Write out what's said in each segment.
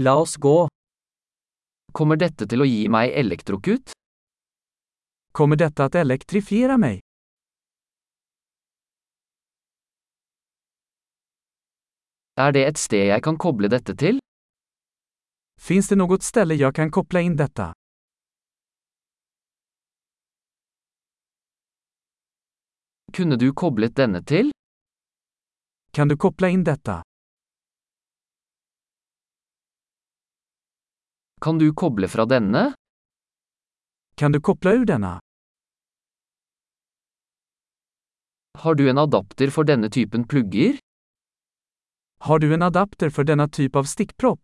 La oss gå. Kommer dette til å gi meg elektrokut? Kommer detta att elektrifiera mig? Er det et sted jeg kan koble dette til? Finns det något ställe jag kan koppla in detta? Kunne du koblet denne til? Kan du koppla in detta? Kan du koble fra denne? Kan du koppla ur denna? Har du en adapter for denne typen plugger? Har du en adapter för denna typ av stickpropp?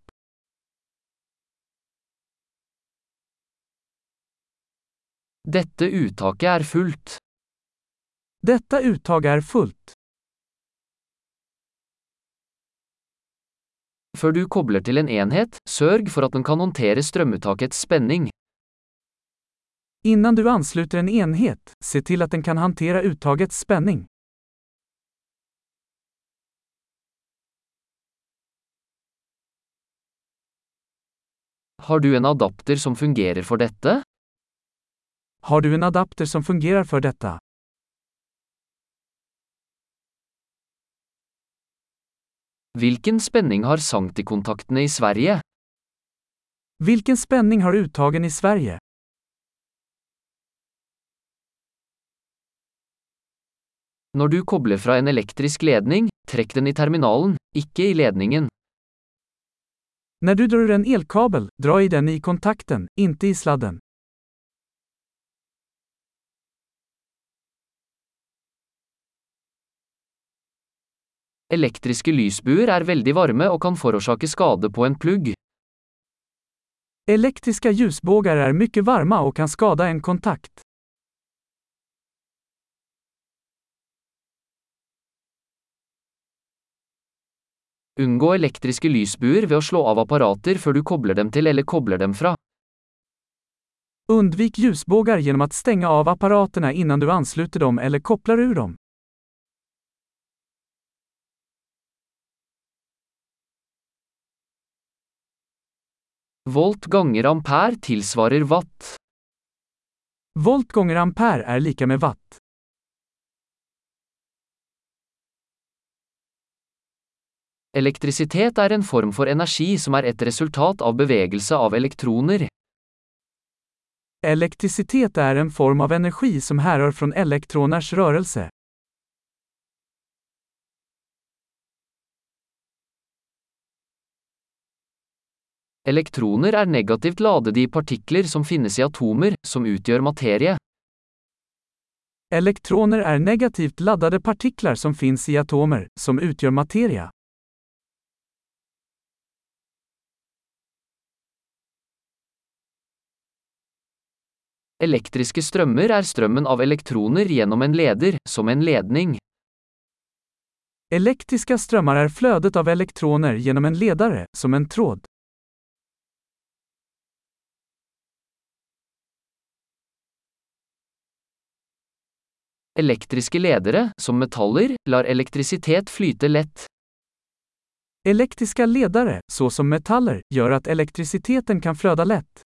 Dette uttaket er fullt. Detta uttag är fullt. Før du kobler til en enhet, sørg for at den kan håndtere strømuttakets spenning. Innan du ansluter en enhet, se till att den kan hantera uttagets spänning. Har du en adapter som fungerer for dette? Har du en adapter som fungerar för detta? Hvilken spenning har sanktikontaktene i Sverige? Vilken spänning har uttagen i Sverige? Når du kobler fra en elektrisk ledning, trekk den i terminalen, ikke i ledningen. När du drar ur en elkabel, dra i den i kontakten, inte i sladden. Elektriske lysbuer er veldig varme og kan forårsake skade på en plugg. Elektriska ljusbågar är mycket varma och kan skada en kontakt. Unngå elektriske lysbuer ved å slå av apparater før du kobler dem til eller kobler dem fra. Undvik ljusbågar genom att stänga av apparaterna innan du ansluter dem eller kopplar ur dem. Volt ganger ampere tilsvarer watt. Volt gånger ampere är lika med watt. Elektrisitet er en form for energi som er et resultat av bevegelse av elektroner. Elektricitet är en form av energi som härrör från elektroners rörelse. Elektroner er negativt ladede i partikler som finnes i atomer, som utgjør materie. Elektroner är negativt laddade partiklar som finns i atomer, som utgör materia. Elektriske strømmer er strømmen av elektroner gjennom en leder, som en ledning. Elektriska strömmar är flödet av elektroner genom en ledare, som en tråd. Elektriske ledere, som metaller, lar elektrisitet flyte lett. Elektriska ledare, såsom metaller, gör att elektriciteten kan flöda lätt.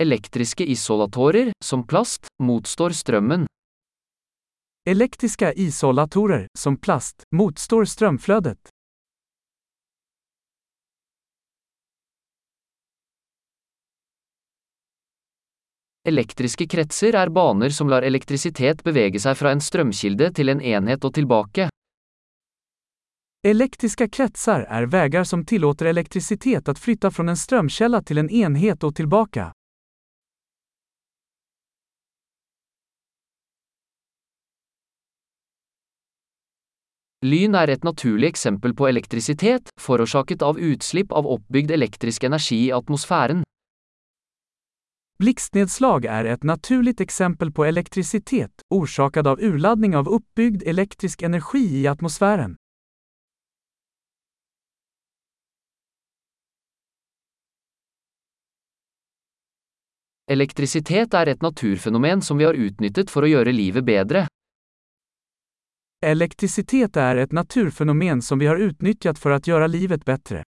Elektriske isolatorer, som plast, motstår strømmen. Elektriska isolatorer, som plast, motstår strömflödet. Elektriske kretser er baner som lar elektrisitet bevege seg fra en strømkilde til en enhet og tilbake. Elektriska kretsar är vägar som tillåter elektricitet att flytta från en strömkälla till en enhet och tillbaka. Lyn er et naturlig eksempel på elektrisitet, forårsaket av utslipp av oppbygd elektrisk energi i atmosfären. Blixtnedslag är ett naturligt exempel på elektricitet, orsakad av urladdning av uppbyggd elektrisk energi i atmosfären. Elektrisitet er et naturfenomen som vi har utnyttet for å gjøre livet bedre. Elektricitet är ett naturfenomen som vi har utnyttjat för att göra livet bättre.